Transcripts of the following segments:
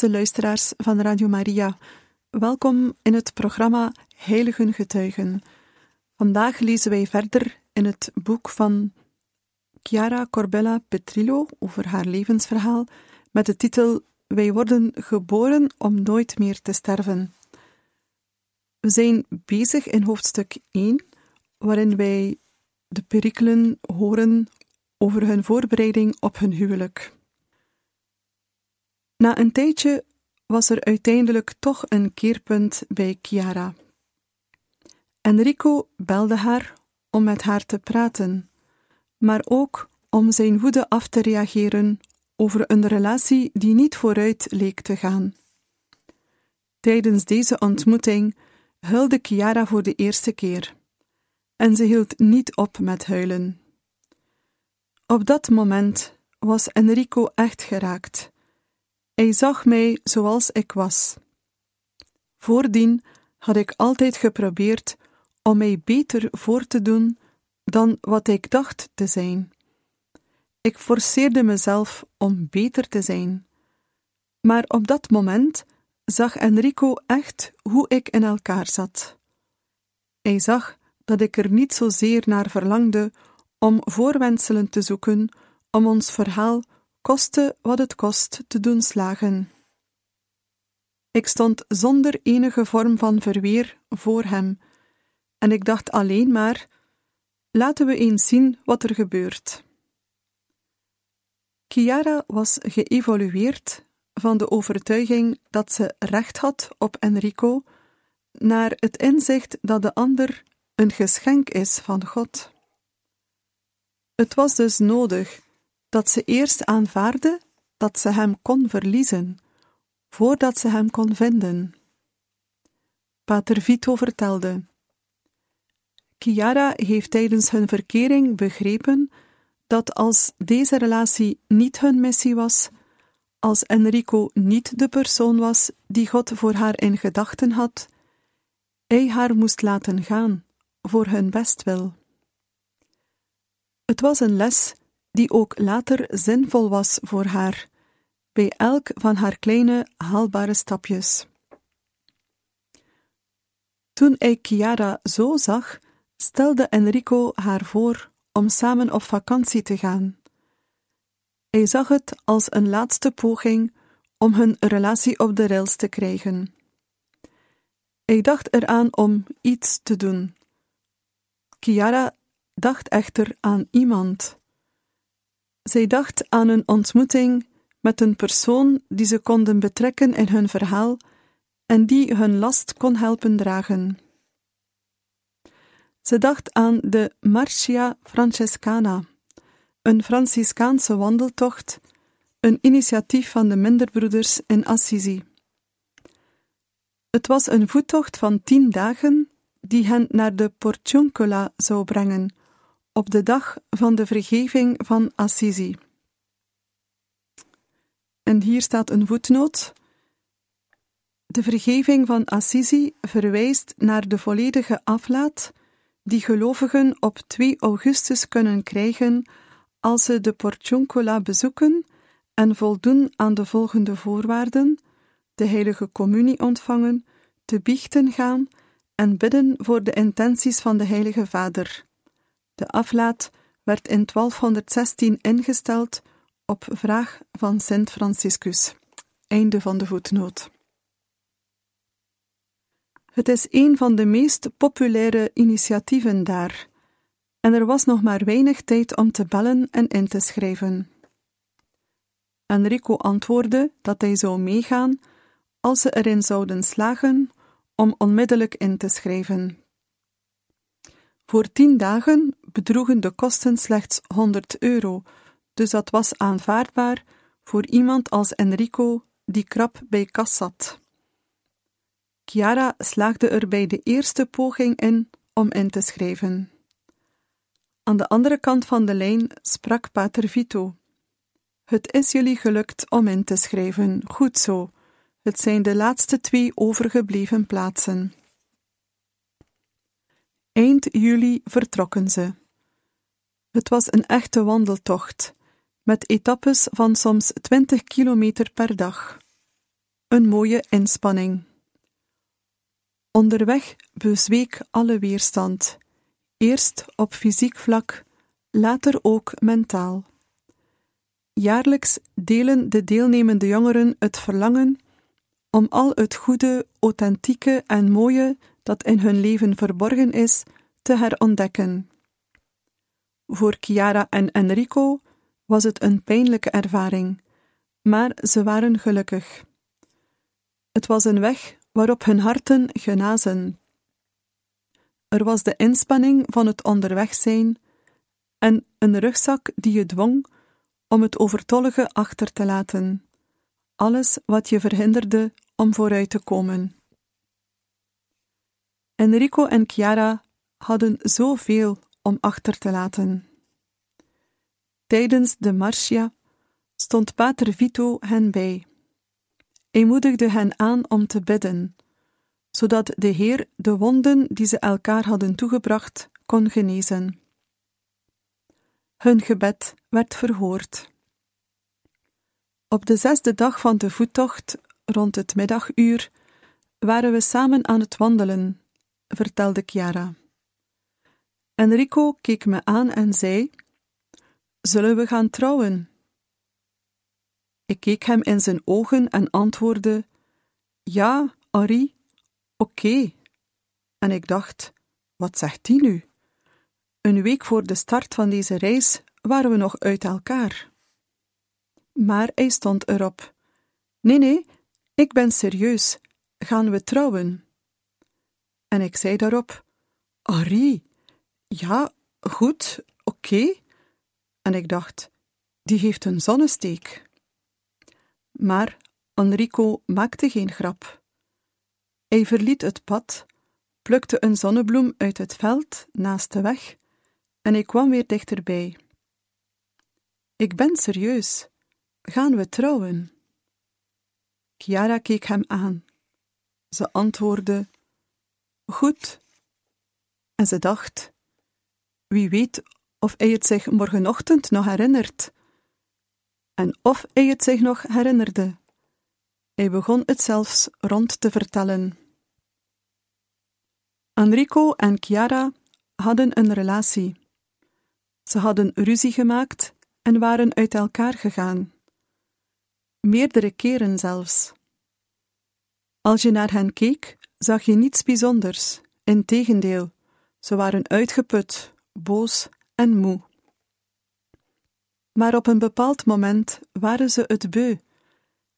Beste luisteraars van Radio Maria, welkom in het programma Heiligen Getuigen. Vandaag lezen wij verder in het boek van Chiara Corbella Petrillo over haar levensverhaal met de titel Wij worden geboren om nooit meer te sterven. We zijn bezig in hoofdstuk 1, waarin wij de perikelen horen over hun voorbereiding op hun huwelijk. Na een tijdje was er uiteindelijk toch een keerpunt bij Chiara. Enrico belde haar om met haar te praten, maar ook om zijn woede af te reageren over een relatie die niet vooruit leek te gaan. Tijdens deze ontmoeting huilde Chiara voor de eerste keer, en ze hield niet op met huilen. Op dat moment was Enrico echt geraakt hij zag mij zoals ik was. Voordien had ik altijd geprobeerd om mij beter voor te doen dan wat ik dacht te zijn. Ik forceerde mezelf om beter te zijn. Maar op dat moment zag Enrico echt hoe ik in elkaar zat. Hij zag dat ik er niet zozeer naar verlangde om voorwenselen te zoeken om ons verhaal koste wat het kost te doen slagen. Ik stond zonder enige vorm van verweer voor hem, en ik dacht alleen maar: laten we eens zien wat er gebeurt. Chiara was geëvolueerd van de overtuiging dat ze recht had op Enrico naar het inzicht dat de ander een geschenk is van God. Het was dus nodig dat ze eerst aanvaarde dat ze hem kon verliezen, voordat ze hem kon vinden. Pater Vito vertelde: Chiara heeft tijdens hun verkering begrepen dat als deze relatie niet hun missie was, als Enrico niet de persoon was die God voor haar in gedachten had, hij haar moest laten gaan voor hun bestwil. Het was een les die ook later zinvol was voor haar, bij elk van haar kleine haalbare stapjes. Toen hij Chiara zo zag, stelde Enrico haar voor om samen op vakantie te gaan. Hij zag het als een laatste poging om hun relatie op de rails te krijgen. Hij dacht eraan om iets te doen. Chiara dacht echter aan iemand. Zij dacht aan een ontmoeting met een persoon die ze konden betrekken in hun verhaal en die hun last kon helpen dragen. Ze dacht aan de Marcia Francescana, een Franciscaanse wandeltocht, een initiatief van de Minderbroeders in Assisi. Het was een voettocht van tien dagen die hen naar de Porciuncola zou brengen, op de dag van de vergeving van Assisi. En hier staat een voetnoot. De vergeving van Assisi verwijst naar de volledige aflaat die gelovigen op 2 augustus kunnen krijgen als ze de Porciuncola bezoeken en voldoen aan de volgende voorwaarden: de heilige communie ontvangen, te biechten gaan en bidden voor de intenties van de Heilige Vader. De aflaat werd in 1216 ingesteld op vraag van Sint Franciscus. Einde van de voetnoot. Het is een van de meest populaire initiatieven daar, en er was nog maar weinig tijd om te bellen en in te schrijven. Enrico antwoordde dat hij zou meegaan als ze erin zouden slagen om onmiddellijk in te schrijven. Voor tien dagen bedroegen de kosten slechts 100 euro, dus dat was aanvaardbaar voor iemand als Enrico die krap bij kas zat. Chiara slaagde er bij de eerste poging in om in te schrijven. Aan de andere kant van de lijn sprak Pater Vito. Het is jullie gelukt om in te schrijven, goed zo. Het zijn de laatste twee overgebleven plaatsen. Eind juli vertrokken ze. Het was een echte wandeltocht, met etappes van soms 20 kilometer per dag. Een mooie inspanning. Onderweg bezweek alle weerstand, eerst op fysiek vlak, later ook mentaal. Jaarlijks delen de deelnemende jongeren het verlangen om al het goede, authentieke en mooie dat in hun leven verborgen is, te herontdekken. Voor Chiara en Enrico was het een pijnlijke ervaring, maar ze waren gelukkig. Het was een weg waarop hun harten genazen. Er was de inspanning van het onderweg zijn en een rugzak die je dwong om het overtollige achter te laten, alles wat je verhinderde om vooruit te komen. Enrico en Chiara hadden zoveel om achter te laten. Tijdens de Marcia stond Pater Vito hen bij. Hij moedigde hen aan om te bidden, zodat de Heer de wonden die ze elkaar hadden toegebracht kon genezen. Hun gebed werd verhoord. Op de zesde dag van de voettocht, rond het middaguur, waren we samen aan het wandelen, vertelde Chiara. Enrico keek me aan en zei: Zullen we gaan trouwen? Ik keek hem in zijn ogen en antwoordde: Ja, Ari, oké. En ik dacht: Wat zegt die nu? Een week voor de start van deze reis waren we nog uit elkaar. Maar hij stond erop: Nee, nee, ik ben serieus. Gaan we trouwen? En ik zei daarop: Ari, ja, goed, oké. En ik dacht: Die heeft een zonnesteek. Maar Enrico maakte geen grap. Hij verliet het pad, plukte een zonnebloem uit het veld naast de weg en ik kwam weer dichterbij. Ik ben serieus. Gaan we trouwen? Chiara keek hem aan. Ze antwoordde: Goed. En ze dacht: Wie weet of hij het zich morgenochtend nog herinnert en of hij het zich nog herinnerde. Hij begon het zelfs rond te vertellen. Enrico en Chiara hadden een relatie. Ze hadden ruzie gemaakt en waren uit elkaar gegaan. Meerdere keren zelfs. Als je naar hen keek, zag je niets bijzonders. Integendeel, ze waren uitgeput, boos en moe. Maar op een bepaald moment waren ze het beu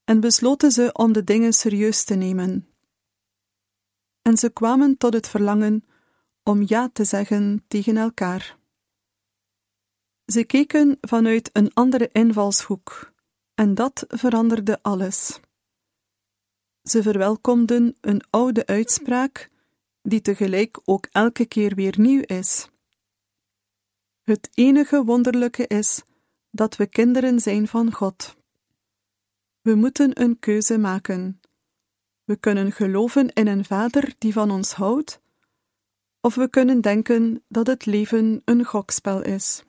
en besloten ze om de dingen serieus te nemen. En ze kwamen tot het verlangen om ja te zeggen tegen elkaar. Ze keken vanuit een andere invalshoek, en dat veranderde alles. Ze verwelkomden een oude uitspraak, die tegelijk ook elke keer weer nieuw is. Het enige wonderlijke is dat we kinderen zijn van God. We moeten een keuze maken. We kunnen geloven in een Vader die van ons houdt, of we kunnen denken dat het leven een gokspel is.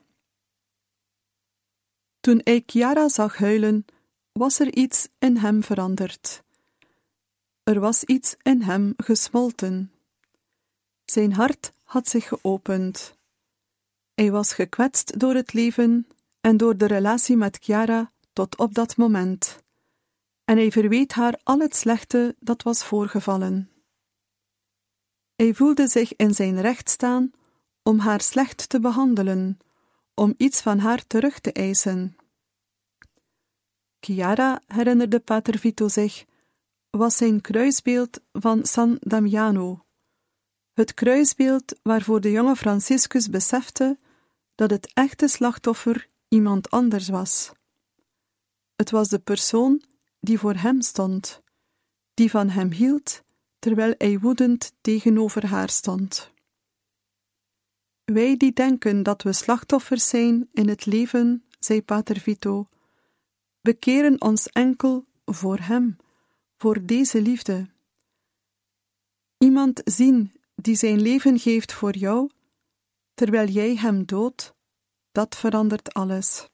Toen ik Chiara zag huilen, was er iets in hem veranderd. Er was iets in hem gesmolten. Zijn hart had zich geopend. Hij was gekwetst door het leven en door de relatie met Chiara tot op dat moment. En hij verweet haar al het slechte dat was voorgevallen. Hij voelde zich in zijn recht staan om haar slecht te behandelen, om iets van haar terug te eisen. Chiara, herinnerde Pater Vito zich, was zijn kruisbeeld van San Damiano, het kruisbeeld waarvoor de jonge Franciscus besefte dat het echte slachtoffer iemand anders was. Het was de persoon die voor hem stond, die van hem hield, terwijl hij woedend tegenover haar stond. Wij die denken dat we slachtoffers zijn in het leven, zei Pater Vito, bekeren ons enkel voor hem, voor deze liefde. Iemand zien die zijn leven geeft voor jou, terwijl jij hem doodt, dat verandert alles.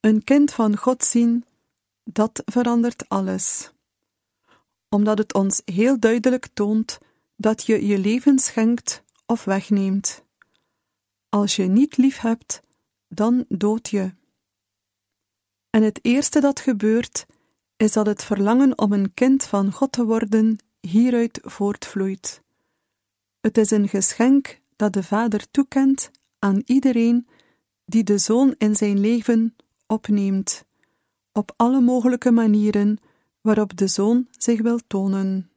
Een kind van God zien, dat verandert alles. Omdat het ons heel duidelijk toont dat je je leven schenkt of wegneemt. Als je niet lief hebt, dan dood je. En het eerste dat gebeurt, is dat het verlangen om een kind van God te worden hieruit voortvloeit. Het is een geschenk dat de Vader toekent aan iedereen die de Zoon in zijn leven opneemt, op alle mogelijke manieren waarop de Zoon zich wil tonen.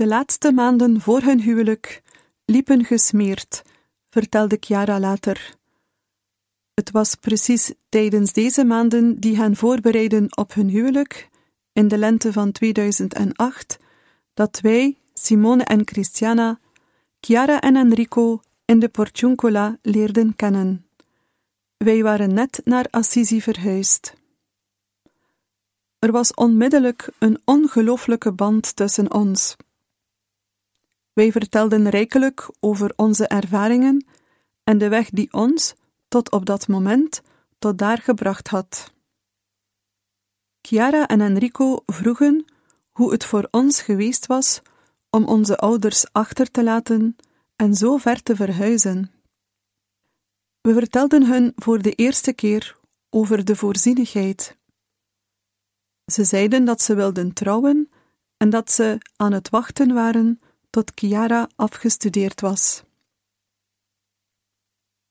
De laatste maanden voor hun huwelijk liepen gesmeerd, vertelde Chiara later. Het was precies tijdens deze maanden die hen voorbereiden op hun huwelijk, in de lente van 2008, dat wij, Simone en Christiana, Chiara en Enrico in de Porciuncola leerden kennen. Wij waren net naar Assisi verhuisd. Er was onmiddellijk een ongelooflijke band tussen ons. Wij vertelden rijkelijk over onze ervaringen en de weg die ons, tot op dat moment, tot daar gebracht had. Chiara en Enrico vroegen hoe het voor ons geweest was om onze ouders achter te laten en zo ver te verhuizen. We vertelden hun voor de eerste keer over de voorzienigheid. Ze zeiden dat ze wilden trouwen en dat ze aan het wachten waren tot Chiara afgestudeerd was.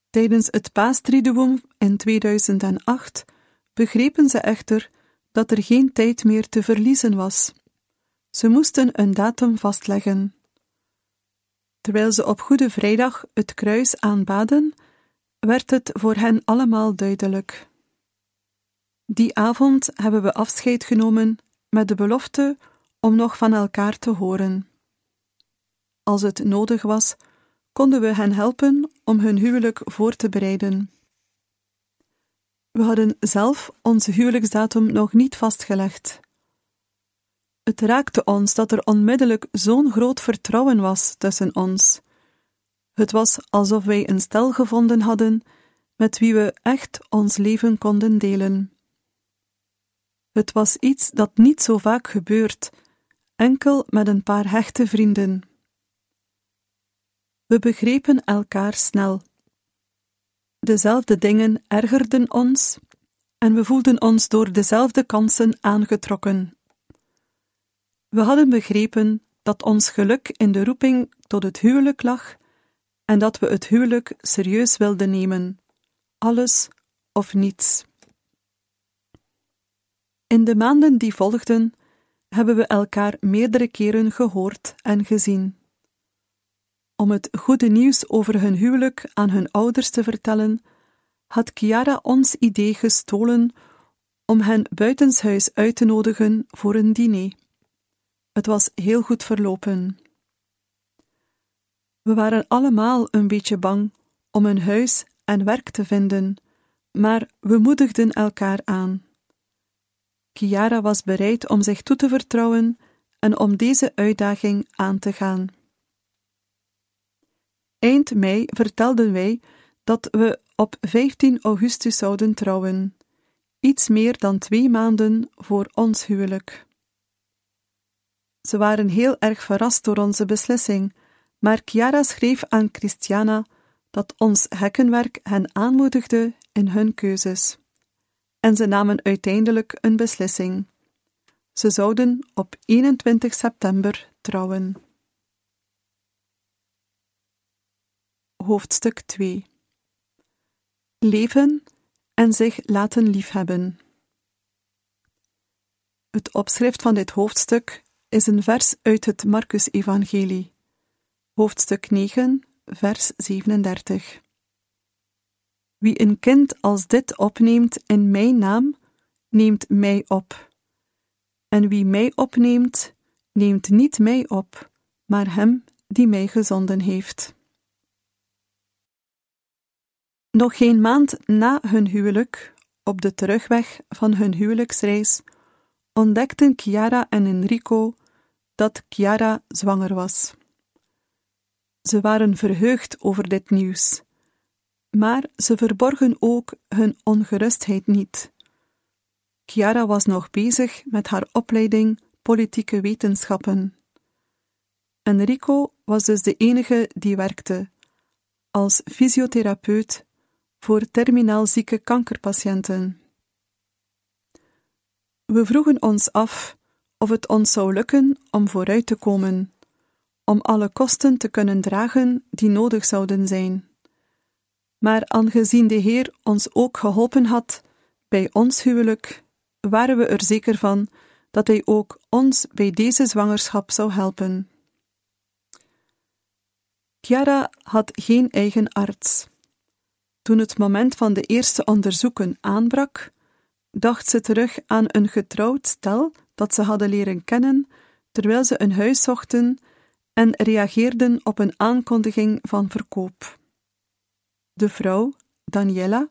Tijdens het paastriduum in 2008 begrepen ze echter dat er geen tijd meer te verliezen was. Ze moesten een datum vastleggen. Terwijl ze op Goede Vrijdag het kruis aanbaden, werd het voor hen allemaal duidelijk. Die avond hebben we afscheid genomen met de belofte om nog van elkaar te horen. Als het nodig was, konden we hen helpen om hun huwelijk voor te bereiden. We hadden zelf onze huwelijksdatum nog niet vastgelegd. Het raakte ons dat er onmiddellijk zo'n groot vertrouwen was tussen ons. Het was alsof wij een stel gevonden hadden met wie we echt ons leven konden delen. Het was iets dat niet zo vaak gebeurt, enkel met een paar hechte vrienden. We begrepen elkaar snel. Dezelfde dingen ergerden ons en we voelden ons door dezelfde kansen aangetrokken. We hadden begrepen dat ons geluk in de roeping tot het huwelijk lag en dat we het huwelijk serieus wilden nemen, alles of niets. In de maanden die volgden hebben we elkaar meerdere keren gehoord en gezien. Om het goede nieuws over hun huwelijk aan hun ouders te vertellen, had Chiara ons idee gestolen om hen buitenshuis uit te nodigen voor een diner. Het was heel goed verlopen. We waren allemaal een beetje bang om een huis en werk te vinden, maar we moedigden elkaar aan. Chiara was bereid om zich toe te vertrouwen en om deze uitdaging aan te gaan. Eind mei vertelden wij dat we op 15 augustus zouden trouwen, iets meer dan twee maanden voor ons huwelijk. Ze waren heel erg verrast door onze beslissing, maar Chiara schreef aan Christiana dat ons hekkenwerk hen aanmoedigde in hun keuzes. En ze namen uiteindelijk een beslissing. Ze zouden op 21 september trouwen. Hoofdstuk 2 Leven en zich laten liefhebben. Het opschrift van dit hoofdstuk is een vers uit het Marcus-evangelie, hoofdstuk 9, vers 37. Wie een kind als dit opneemt in mijn naam, neemt mij op. En wie mij opneemt, neemt niet mij op, maar hem die mij gezonden heeft. Nog geen maand na hun huwelijk, op de terugweg van hun huwelijksreis, ontdekten Chiara en Enrico dat Chiara zwanger was. Ze waren verheugd over dit nieuws, maar ze verborgen ook hun ongerustheid niet. Chiara was nog bezig met haar opleiding politieke wetenschappen. Enrico was dus de enige die werkte, als fysiotherapeut voor terminaal zieke kankerpatiënten. We vroegen ons af of het ons zou lukken om vooruit te komen, om alle kosten te kunnen dragen die nodig zouden zijn. Maar aangezien de Heer ons ook geholpen had bij ons huwelijk, waren we er zeker van dat Hij ook ons bij deze zwangerschap zou helpen. Chiara had geen eigen arts. Toen het moment van de eerste onderzoeken aanbrak, dacht ze terug aan een getrouwd stel dat ze hadden leren kennen terwijl ze een huis zochten en reageerden op een aankondiging van verkoop. De vrouw, Daniela,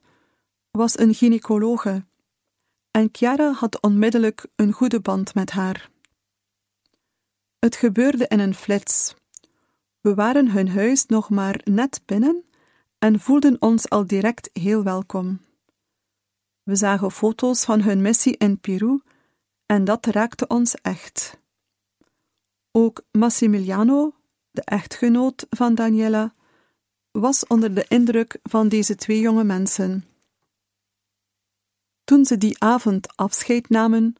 was een gynaecologe en Chiara had onmiddellijk een goede band met haar. Het gebeurde in een flits. We waren hun huis nog maar net binnen en voelden ons al direct heel welkom. We zagen foto's van hun missie in Peru en dat raakte ons echt. Ook Massimiliano, de echtgenoot van Daniela, was onder de indruk van deze twee jonge mensen. Toen ze die avond afscheid namen,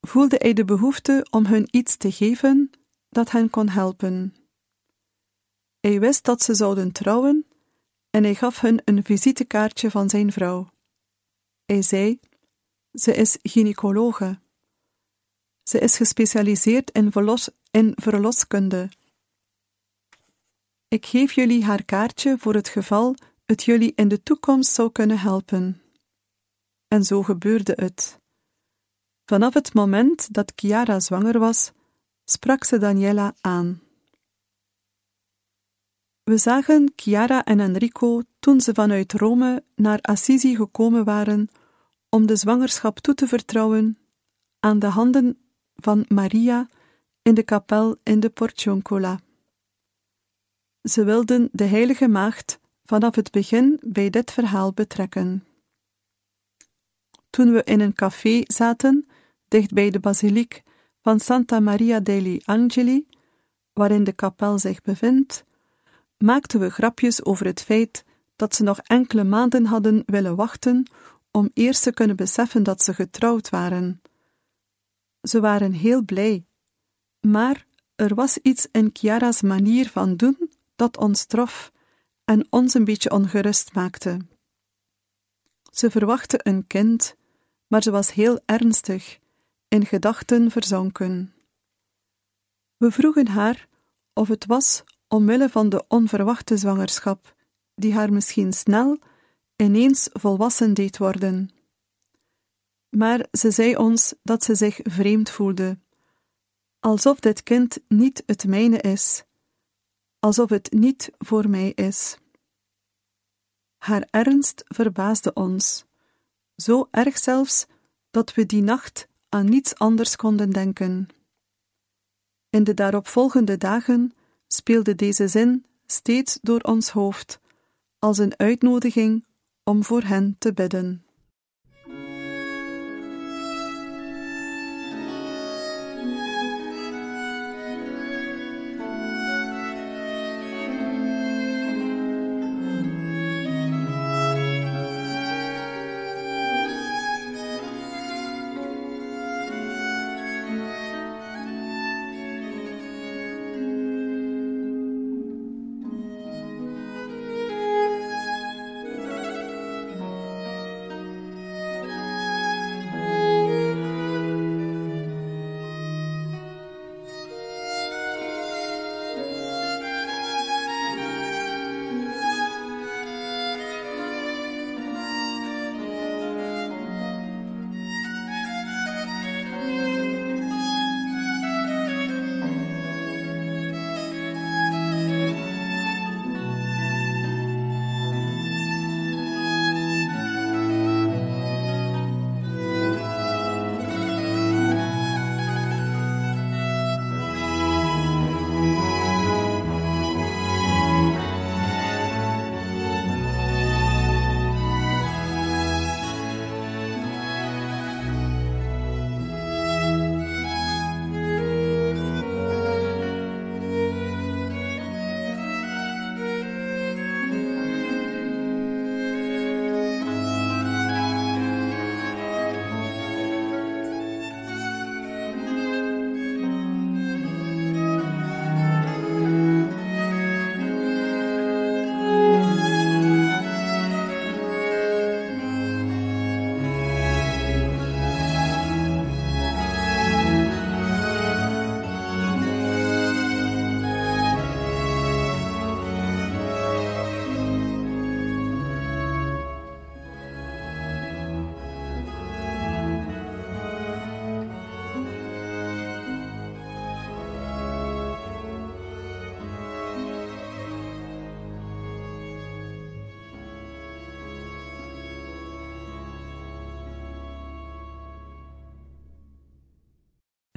voelde hij de behoefte om hun iets te geven dat hen kon helpen. Hij wist dat ze zouden trouwen en hij gaf hun een visitekaartje van zijn vrouw. Hij zei: Ze is gynaecologe. Ze is gespecialiseerd in, verlos in verloskunde. Ik geef jullie haar kaartje voor het geval het jullie in de toekomst zou kunnen helpen. En zo gebeurde het. Vanaf het moment dat Chiara zwanger was, sprak ze Daniela aan. We zagen Chiara en Enrico toen ze vanuit Rome naar Assisi gekomen waren om de zwangerschap toe te vertrouwen aan de handen van Maria in de kapel in de Porcioncola. Ze wilden de heilige maagd vanaf het begin bij dit verhaal betrekken. Toen we in een café zaten, dicht bij de basiliek van Santa Maria degli Angeli, waarin de kapel zich bevindt, maakten we grapjes over het feit dat ze nog enkele maanden hadden willen wachten om eerst te kunnen beseffen dat ze getrouwd waren. Ze waren heel blij, maar er was iets in Chiara's manier van doen dat ons trof en ons een beetje ongerust maakte. Ze verwachtte een kind, maar ze was heel ernstig, in gedachten verzonken. We vroegen haar of het was omwille van de onverwachte zwangerschap, die haar misschien snel ineens volwassen deed worden. Maar ze zei ons dat ze zich vreemd voelde, alsof dit kind niet het mijne is, alsof het niet voor mij is. Haar ernst verbaasde ons, zo erg zelfs dat we die nacht aan niets anders konden denken. In de daaropvolgende dagen speelde deze zin steeds door ons hoofd, als een uitnodiging om voor hen te bidden.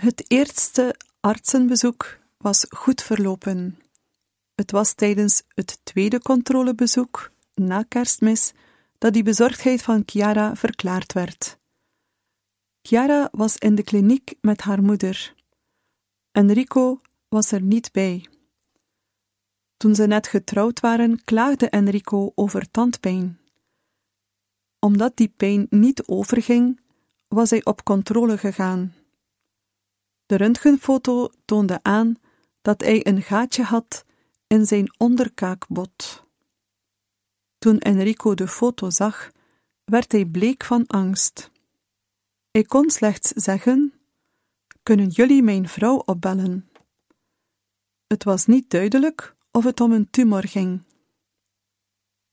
Het eerste artsenbezoek was goed verlopen. Het was tijdens het tweede controlebezoek, na kerstmis, dat die bezorgdheid van Chiara verklaard werd. Chiara was in de kliniek met haar moeder. Enrico was er niet bij. Toen ze net getrouwd waren, klaagde Enrico over tandpijn. Omdat die pijn niet overging, was hij op controle gegaan. De röntgenfoto toonde aan dat hij een gaatje had in zijn onderkaakbot. Toen Enrico de foto zag, werd hij bleek van angst. Hij kon slechts zeggen: Kunnen jullie mijn vrouw opbellen? Het was niet duidelijk of het om een tumor ging.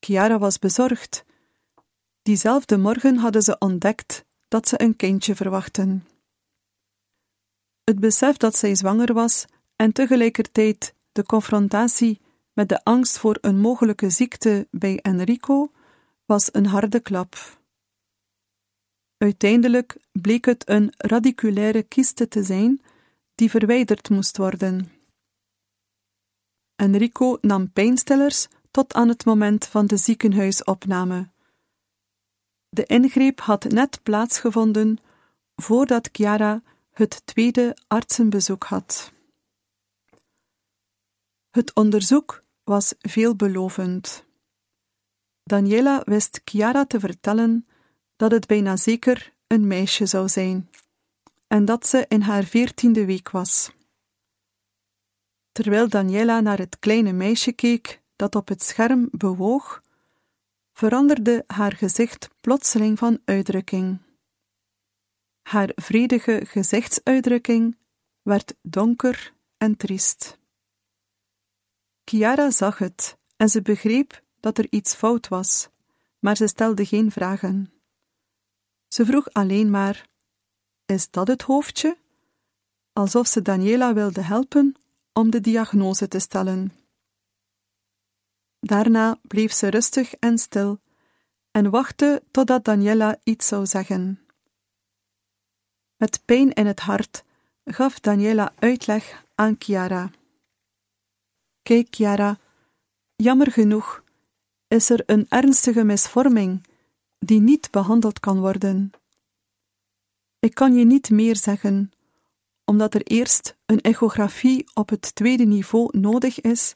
Chiara was bezorgd. Diezelfde morgen hadden ze ontdekt dat ze een kindje verwachten. Het besef dat zij zwanger was en tegelijkertijd de confrontatie met de angst voor een mogelijke ziekte bij Enrico was een harde klap. Uiteindelijk bleek het een radiculaire kiste te zijn die verwijderd moest worden. Enrico nam pijnstillers tot aan het moment van de ziekenhuisopname. De ingreep had net plaatsgevonden voordat Chiara het tweede artsenbezoek had. Het onderzoek was veelbelovend. Daniela wist Chiara te vertellen dat het bijna zeker een meisje zou zijn en dat ze in haar veertiende week was. Terwijl Daniela naar het kleine meisje keek dat op het scherm bewoog, veranderde haar gezicht plotseling van uitdrukking. Haar vredige gezichtsuitdrukking werd donker en triest. Chiara zag het en ze begreep dat er iets fout was, maar ze stelde geen vragen. Ze vroeg alleen maar: Is dat het hoofdje? Alsof ze Daniela wilde helpen om de diagnose te stellen. Daarna bleef ze rustig en stil en wachtte totdat Daniela iets zou zeggen. Met pijn in het hart gaf Daniela uitleg aan Chiara. Kijk, Chiara, jammer genoeg is er een ernstige misvorming die niet behandeld kan worden. Ik kan je niet meer zeggen, omdat er eerst een echografie op het tweede niveau nodig is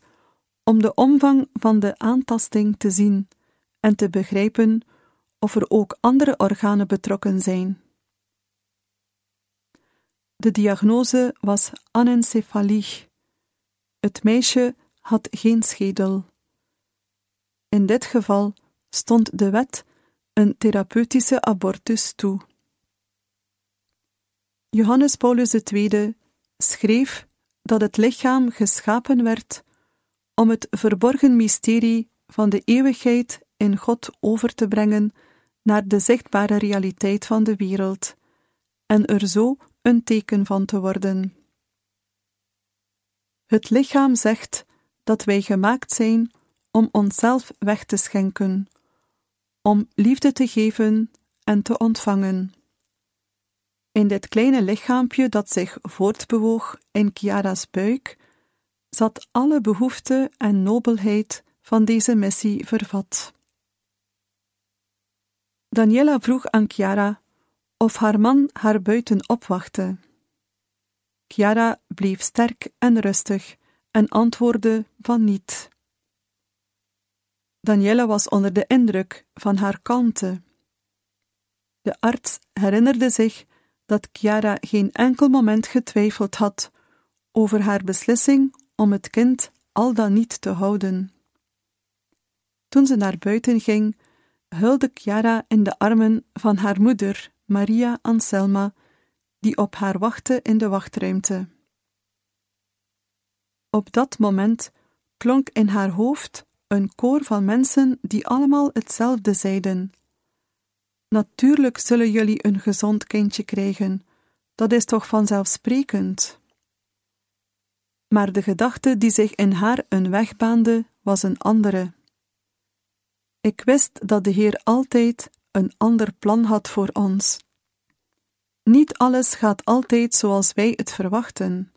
om de omvang van de aantasting te zien en te begrijpen of er ook andere organen betrokken zijn. De diagnose was anencefalie. Het meisje had geen schedel. In dit geval stond de wet een therapeutische abortus toe. Johannes Paulus II schreef dat het lichaam geschapen werd om het verborgen mysterie van de eeuwigheid in God over te brengen naar de zichtbare realiteit van de wereld en er zo een teken van te worden. Het lichaam zegt dat wij gemaakt zijn om onszelf weg te schenken, om liefde te geven en te ontvangen. In dit kleine lichaampje dat zich voortbewoog in Chiara's buik, zat alle behoefte en nobelheid van deze missie vervat. Daniela vroeg aan Chiara of haar man haar buiten opwachtte. Chiara bleef sterk en rustig en antwoordde van niet. Daniela was onder de indruk van haar kalmte. De arts herinnerde zich dat Chiara geen enkel moment getwijfeld had over haar beslissing om het kind al dan niet te houden. Toen ze naar buiten ging, hulde Chiara in de armen van haar moeder, Maria Anselma, die op haar wachtte in de wachtruimte. Op dat moment klonk in haar hoofd een koor van mensen die allemaal hetzelfde zeiden. Natuurlijk zullen jullie een gezond kindje krijgen, dat is toch vanzelfsprekend. Maar de gedachte die zich in haar een weg baande, was een andere. Ik wist dat de Heer altijd een ander plan had voor ons. Niet alles gaat altijd zoals wij het verwachten.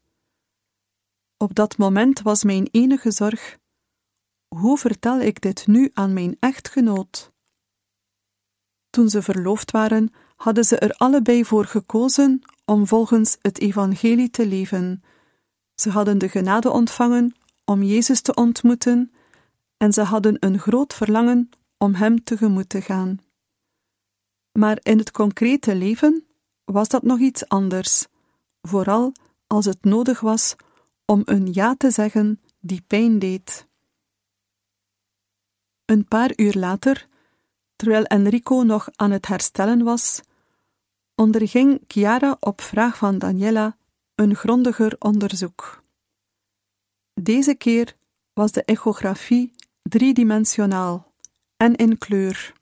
Op dat moment was mijn enige zorg: hoe vertel ik dit nu aan mijn echtgenoot? Toen ze verloofd waren, hadden ze er allebei voor gekozen om volgens het evangelie te leven. Ze hadden de genade ontvangen om Jezus te ontmoeten en ze hadden een groot verlangen om Hem tegemoet te gaan. Maar in het concrete leven was dat nog iets anders, vooral als het nodig was om een ja te zeggen die pijn deed. Een paar uur later, terwijl Enrico nog aan het herstellen was, onderging Chiara op vraag van Daniela een grondiger onderzoek. Deze keer was de echografie driedimensionaal en in kleur.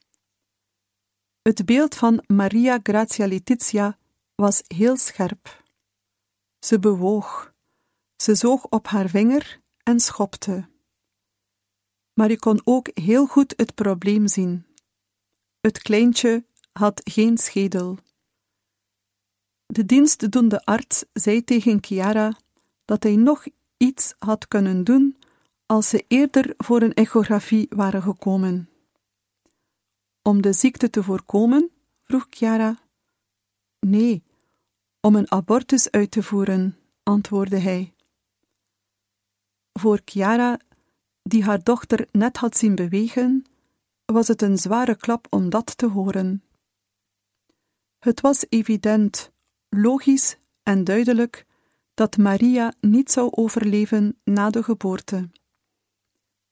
Het beeld van Maria Grazia Letizia was heel scherp. Ze bewoog, ze zoog op haar vinger en schopte. Maar je kon ook heel goed het probleem zien. Het kleintje had geen schedel. De dienstdoende arts zei tegen Chiara dat hij nog iets had kunnen doen als ze eerder voor een echografie waren gekomen. Om de ziekte te voorkomen? vroeg Chiara. Nee, om een abortus uit te voeren, antwoordde hij. Voor Chiara, die haar dochter net had zien bewegen, was het een zware klap om dat te horen. Het was evident, logisch en duidelijk dat Maria niet zou overleven na de geboorte.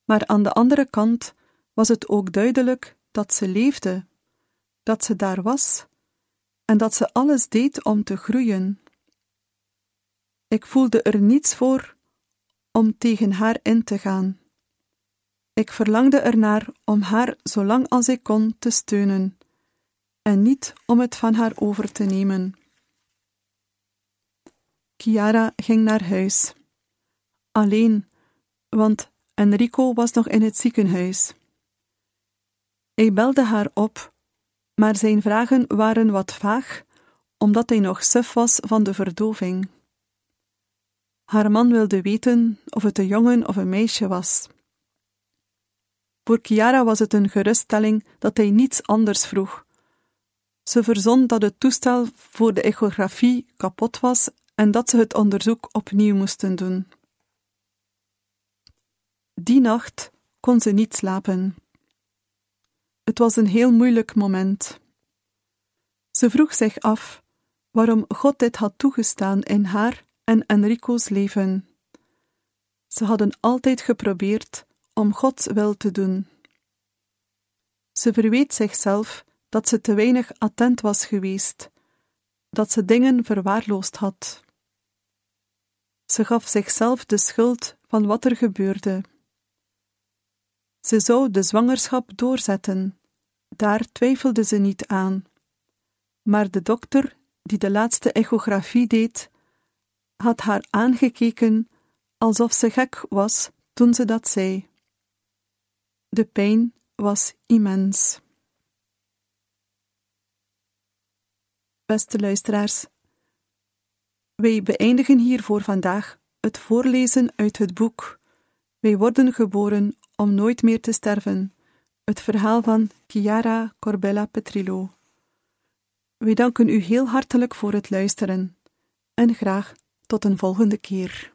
Maar aan de andere kant was het ook duidelijk dat ze leefde, dat ze daar was en dat ze alles deed om te groeien. Ik voelde er niets voor om tegen haar in te gaan. Ik verlangde ernaar om haar zo lang als ik kon te steunen, en niet om het van haar over te nemen. Chiara ging naar huis. Alleen, want Enrico was nog in het ziekenhuis. Hij belde haar op, maar zijn vragen waren wat vaag, omdat hij nog suf was van de verdoving. Haar man wilde weten of het een jongen of een meisje was. Voor Chiara was het een geruststelling dat hij niets anders vroeg. Ze verzon dat het toestel voor de echografie kapot was en dat ze het onderzoek opnieuw moesten doen. Die nacht kon ze niet slapen. Het was een heel moeilijk moment. Ze vroeg zich af waarom God dit had toegestaan in haar en Enrico's leven. Ze hadden altijd geprobeerd om Gods wil te doen. Ze verweet zichzelf dat ze te weinig attent was geweest, dat ze dingen verwaarloosd had. Ze gaf zichzelf de schuld van wat er gebeurde. Ze zou de zwangerschap doorzetten, daar twijfelde ze niet aan. Maar de dokter, die de laatste echografie deed, had haar aangekeken alsof ze gek was toen ze dat zei. De pijn was immens. Beste luisteraars, wij beëindigen hier voor vandaag het voorlezen uit het boek Wij worden geboren om nooit meer te sterven, het verhaal van Chiara Corbella Petrillo. Wij danken u heel hartelijk voor het luisteren en graag tot een volgende keer.